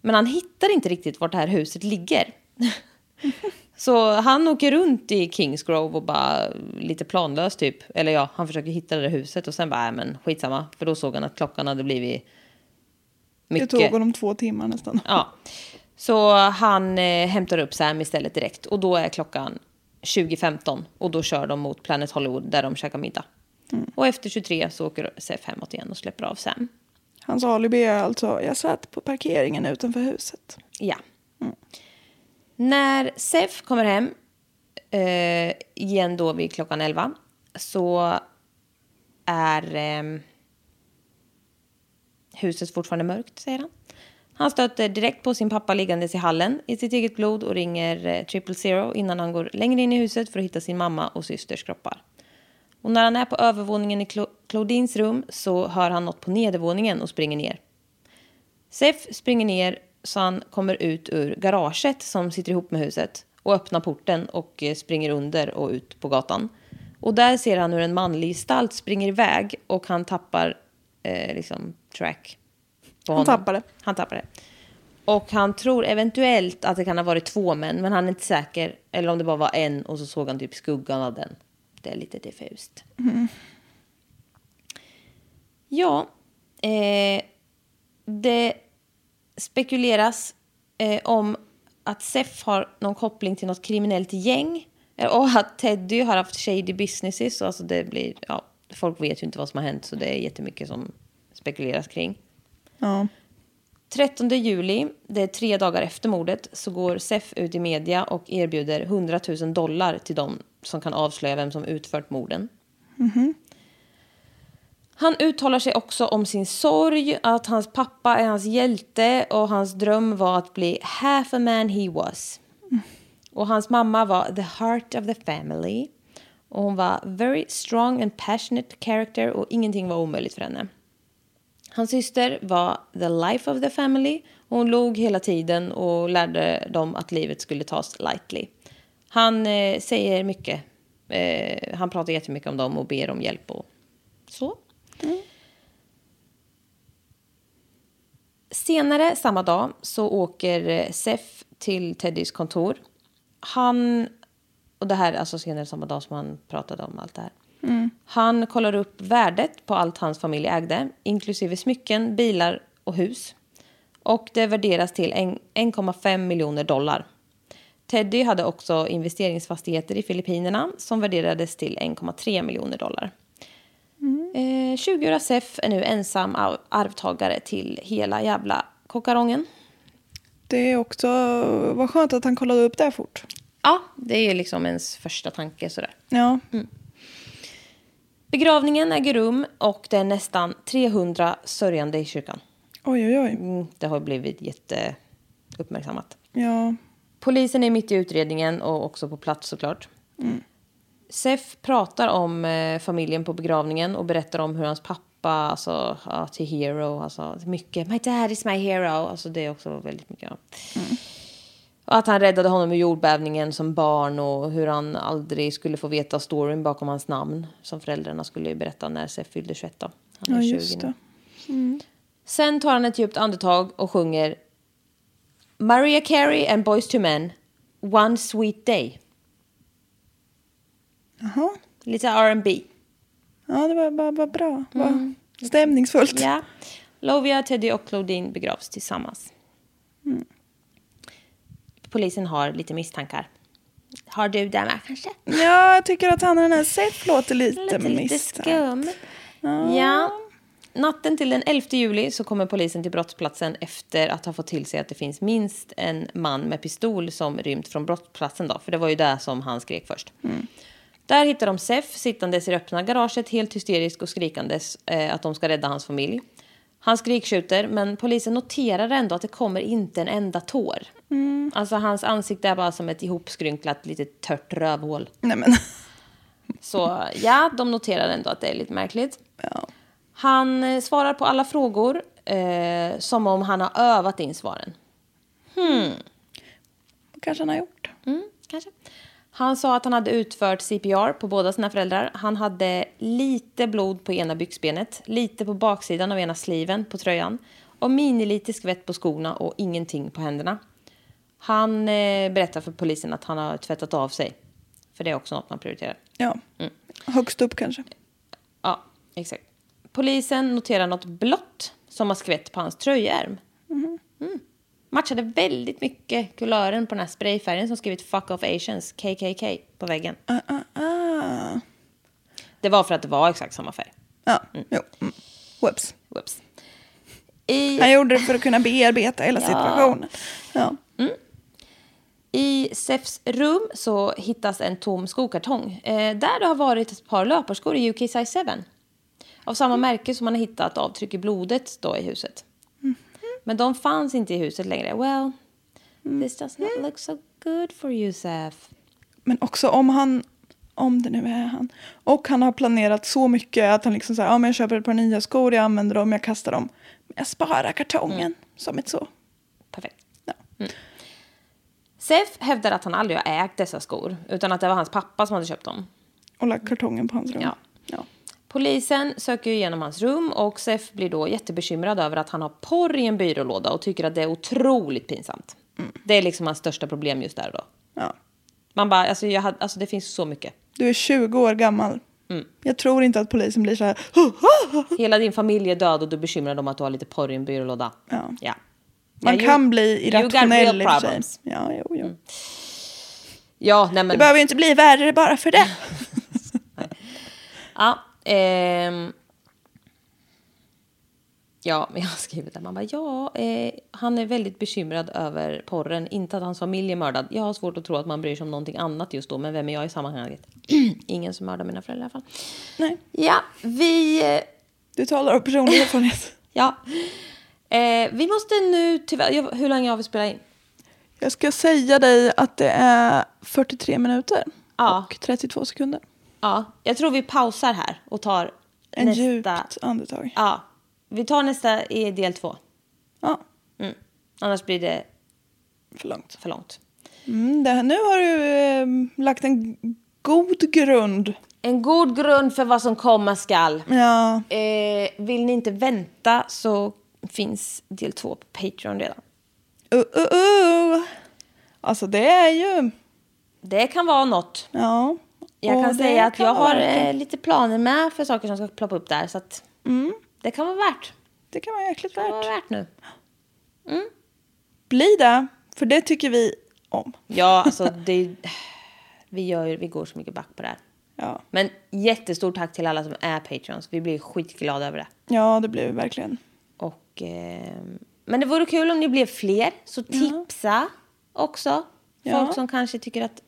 Speaker 3: Men han hittar inte riktigt vart det här huset ligger. Så han åker runt i Kings Grove och bara lite planlöst typ. Eller ja, han försöker hitta det där huset och sen bara, äh, men skitsamma. För då såg han att klockan hade blivit mycket.
Speaker 4: Det tog honom två timmar nästan.
Speaker 3: Ja. Så han eh, hämtar upp Sam istället direkt. Och då är klockan 20.15. Och då kör de mot Planet Hollywood där de käkar middag. Och efter 23 så åker Sef hemåt igen och släpper av Sam.
Speaker 4: Hans alibi är alltså, jag satt på parkeringen utanför huset.
Speaker 3: Ja. När Sef kommer hem, eh, igen då vid klockan 11, så är eh, huset fortfarande mörkt, säger han. Han stöter direkt på sin pappa liggandes i hallen i sitt eget blod och ringer eh, triple zero innan han går längre in i huset för att hitta sin mamma och systers kroppar. Och när han är på övervåningen i Cla- Claudines rum så hör han något på nedervåningen och springer ner. Sef springer ner så han kommer ut ur garaget som sitter ihop med huset och öppnar porten och eh, springer under och ut på gatan. Och där ser han hur en manlig gestalt springer iväg och han tappar eh, liksom, track. På
Speaker 4: Han
Speaker 3: honom.
Speaker 4: tappade.
Speaker 3: Han tappade. Och han tror eventuellt att det kan ha varit två män, men han är inte säker. Eller om det bara var en och så såg han typ skuggan av den. Det är lite diffust. Ja, eh, det spekuleras eh, om att Sef har någon koppling till något kriminellt gäng. Eh, Och att Teddy har haft shady businesses. Alltså det blir, ja, folk vet ju inte vad som har hänt så det är jättemycket som spekuleras kring.
Speaker 4: Ja.
Speaker 3: 13 juli, det är tre dagar efter mordet, så går Sef ut i media och erbjuder 100 000 dollar till dem som kan avslöja vem som utfört morden. Han uttalar sig också om sin sorg, att hans pappa är hans hjälte och hans dröm var att bli half a man he was. Och hans mamma var the heart of the family. Och hon var very strong and passionate character och ingenting var omöjligt för henne. Hans syster var the life of the family. Och hon log hela tiden och lärde dem att livet skulle tas lightly. Han eh, säger mycket. Eh, han pratar jättemycket om dem och ber om hjälp och så. Senare samma dag så åker eh, Sef till Teddys kontor. Han, och det här är alltså senare samma dag som han pratade om allt det här. Han kollar upp värdet på allt hans familj ägde, inklusive smycken, bilar och hus. Och det värderas till en- 1,5 miljoner dollar. Teddy hade också investeringsfastigheter i Filippinerna som värderades till 1,3 miljoner dollar. Eh, 20-åriga Sef är nu ensam ar- arvtagare till hela jävla kokarongen.
Speaker 4: Det är också, vad skönt att han kollade upp det fort.
Speaker 3: Ja, det är liksom ens första tanke sådär.
Speaker 4: Ja,
Speaker 3: Begravningen äger rum och det är nästan 300 sörjande i kyrkan.
Speaker 4: oj oj oj.
Speaker 3: Mm, det har blivit jätteuppmärksammat.
Speaker 4: Ja,
Speaker 3: Polisen är mitt i utredningen och också på plats såklart. Sef pratar om eh, familjen på begravningen och berättar om hur hans pappa, alltså ja, till hero, alltså mycket. My dad is my hero. Alltså det är också väldigt mycket. Ja. Och att han räddade honom ur jordbävningen som barn och hur han aldrig skulle få veta storyn bakom hans namn. Som föräldrarna skulle ju berätta när Sef fyllde 21 då. Han är
Speaker 4: ja
Speaker 3: 20
Speaker 4: just
Speaker 3: nu.
Speaker 4: det.
Speaker 3: Sen tar han ett djupt andetag och sjunger Maria Carey and Boys to Men, One Sweet Day.
Speaker 4: Jaha.
Speaker 3: Lite R&B.
Speaker 4: Ja, det var bara var bra. Var stämningsfullt.
Speaker 3: Ja. Lovia, Teddy och Claudine begravs tillsammans. Polisen har lite misstankar. Har du det med kanske?
Speaker 4: Ja, jag tycker att han i den här Seth låter lite,
Speaker 3: Lite, lite
Speaker 4: misstänkt.
Speaker 3: skum. Ja. Natten till den 11 juli så kommer polisen till brottsplatsen efter att ha fått till sig att det finns minst en man med pistol som rymt från brottsplatsen. Då, för det var ju där som han skrek först. Där hittar de Sef sittandes i det öppna garaget helt hysterisk och skrikandes eh, att de ska rädda hans familj. Han skrikskjuter, men polisen noterar ändå att det kommer inte en enda tår. Alltså hans ansikte är bara som ett ihopskrynklat litet tört rövhål.
Speaker 4: Nej men,
Speaker 3: Så ja, de noterar ändå att det är lite märkligt.
Speaker 4: ja.
Speaker 3: Han eh, svarar på alla frågor eh, som om han har övat in svaren.
Speaker 4: kanske han har gjort.
Speaker 3: Mm, kanske. Han sa att han hade utfört CPR på båda sina föräldrar. Han hade lite blod på ena byxbenet, lite på baksidan av ena sliven på tröjan och minilite skvätt på skorna och ingenting på händerna. Han eh, berättar för polisen att han har tvättat av sig. För det är också något man prioriterar.
Speaker 4: Ja. Högst upp kanske.
Speaker 3: Ja, exakt. Polisen noterar något blått som har skvätt på hans tröjärm. Mm. Matchade väldigt mycket kulören på den här sprayfärgen som skrivit Fuck off Asians, KKK, på väggen.
Speaker 4: Ah, ah, ah.
Speaker 3: Det var för att det var exakt samma färg.
Speaker 4: Ja, jo. Mm. Whoops.
Speaker 3: Whoops. I,
Speaker 4: Han gjorde det för att kunna bearbeta hela situationen. Ja.
Speaker 3: I Sefs rum så hittas en tom skokartong eh, där det har varit ett par löparskor i UK size 7. Av samma märke som man har hittat avtryck i blodet då i huset. Men de fanns inte i huset längre. Well, this does not look so good for you, Sef.
Speaker 4: Men också om han, om det nu är han, och han har planerat så mycket att han liksom säger, ja men jag köper ett par nya skor, jag använder dem, jag kastar dem. Men jag sparar kartongen som ett så.
Speaker 3: Perfekt.
Speaker 4: Ja.
Speaker 3: Sef hävdar att han aldrig har ägt dessa skor, utan att det var hans pappa som hade köpt dem.
Speaker 4: Och lagt kartongen på hans rum.
Speaker 3: Ja.
Speaker 4: ja.
Speaker 3: Polisen söker igenom hans rum och Sef blir då jättebekymrad över att han har porr i en byrålåda och tycker att det är otroligt pinsamt. Det är liksom hans största problem just där och då.
Speaker 4: Ja.
Speaker 3: Man bara, alltså, jag hade, alltså det finns så mycket.
Speaker 4: Du är 20 år gammal.
Speaker 3: Mm.
Speaker 4: Jag tror inte att polisen blir så här.
Speaker 3: Hela din familj är död och du är bekymrad om att du har lite porr i en byrålåda.
Speaker 4: Ja.
Speaker 3: ja.
Speaker 4: Man
Speaker 3: Ja,
Speaker 4: kan bli
Speaker 3: you got
Speaker 4: irrationell i och för sig. Ja, jo, jo.
Speaker 3: Ja, nej men...
Speaker 4: Det behöver ju inte bli värre bara för det.
Speaker 3: Ja, ehm... Ja, men jag har skrivit där. Man bara, ja, eh, han är väldigt bekymrad över porren. Inte att hans familj är mördad. Jag har svårt att tro att man bryr sig om någonting annat just då. Men vem är jag i sammanhanget? Ingen som mördar mina föräldrar i alla fall.
Speaker 4: Nej.
Speaker 3: Ja, vi... eh,
Speaker 4: Du talar av personlig erfarenhet.
Speaker 3: Ja. Eh, vi måste nu tyvärr... jag- Hur länge har vi spelat in?
Speaker 4: Jag ska säga dig att det är 43 minuter
Speaker 3: Ja.
Speaker 4: och 32 sekunder.
Speaker 3: Ja, jag tror vi pausar här och tar
Speaker 4: En
Speaker 3: nästa...
Speaker 4: djupt andetag.
Speaker 3: Ja, vi tar nästa i del två.
Speaker 4: Ja,
Speaker 3: Mm. Annars blir det
Speaker 4: för långt.
Speaker 3: för långt.
Speaker 4: Mm, det, nu har du eh, lagt en god grund.
Speaker 3: En god grund för vad som komma skall.
Speaker 4: Ja,
Speaker 3: Eh, vill ni inte vänta så finns del två på Patreon redan.
Speaker 4: uh, uh, uh. Alltså det är ju...
Speaker 3: Det kan vara något.
Speaker 4: Ja.
Speaker 3: Jag kan säga att
Speaker 4: kan
Speaker 3: jag har
Speaker 4: värt
Speaker 3: eh, lite planer med för saker som ska ploppa upp där. Så att det kan vara värt.
Speaker 4: Det kan vara jäkligt
Speaker 3: Det kan vara
Speaker 4: värt.
Speaker 3: värt nu.
Speaker 4: Bli det, för det tycker vi om.
Speaker 3: Ja, alltså det, vi, gör, vi går så mycket back på det här.
Speaker 4: Ja,
Speaker 3: Men jättestort tack till alla som är Patreons. Vi blir skitglada över det.
Speaker 4: ja det blir vi verkligen.
Speaker 3: Och, eh, men det vore kul om ni blev fler. Så tipsa också.
Speaker 4: Ja.
Speaker 3: Folk som kanske tycker att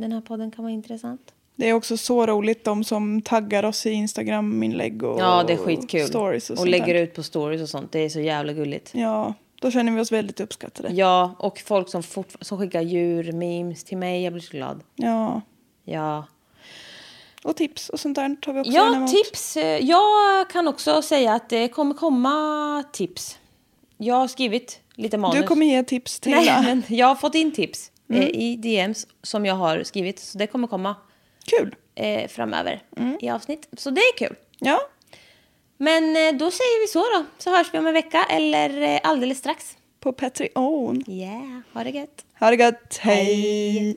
Speaker 3: den här podden kan vara intressant.
Speaker 4: Det är också så roligt de som taggar oss i Instagram-inlägg och
Speaker 3: Ja, det är skitkul.
Speaker 4: stories och,
Speaker 3: och
Speaker 4: sånt
Speaker 3: lägger
Speaker 4: där.
Speaker 3: ut på stories och sånt. Det är så jävla gulligt.
Speaker 4: Ja, då känner vi oss väldigt uppskattade.
Speaker 3: Ja, och folk som, som skickar djur, memes till mig. Jag blir så glad.
Speaker 4: Ja.
Speaker 3: Ja,
Speaker 4: Och tips och sånt där tar vi också
Speaker 3: ja
Speaker 4: emot.
Speaker 3: tips. Jag kan också säga att det kommer komma tips. Jag har skrivit lite manus.
Speaker 4: Du kommer ge tips till...
Speaker 3: Nej, men jag har fått in tips eh, i DMs som jag har skrivit. Så det kommer komma
Speaker 4: Kul.
Speaker 3: eh, framöver i avsnitt. Så det är kul.
Speaker 4: Ja,
Speaker 3: Men eh, då säger vi så då. Så hörs vi om en vecka eller eh, alldeles strax.
Speaker 4: på Patreon.
Speaker 3: Yeah, ha det gött.
Speaker 4: Ha det gött. Hej.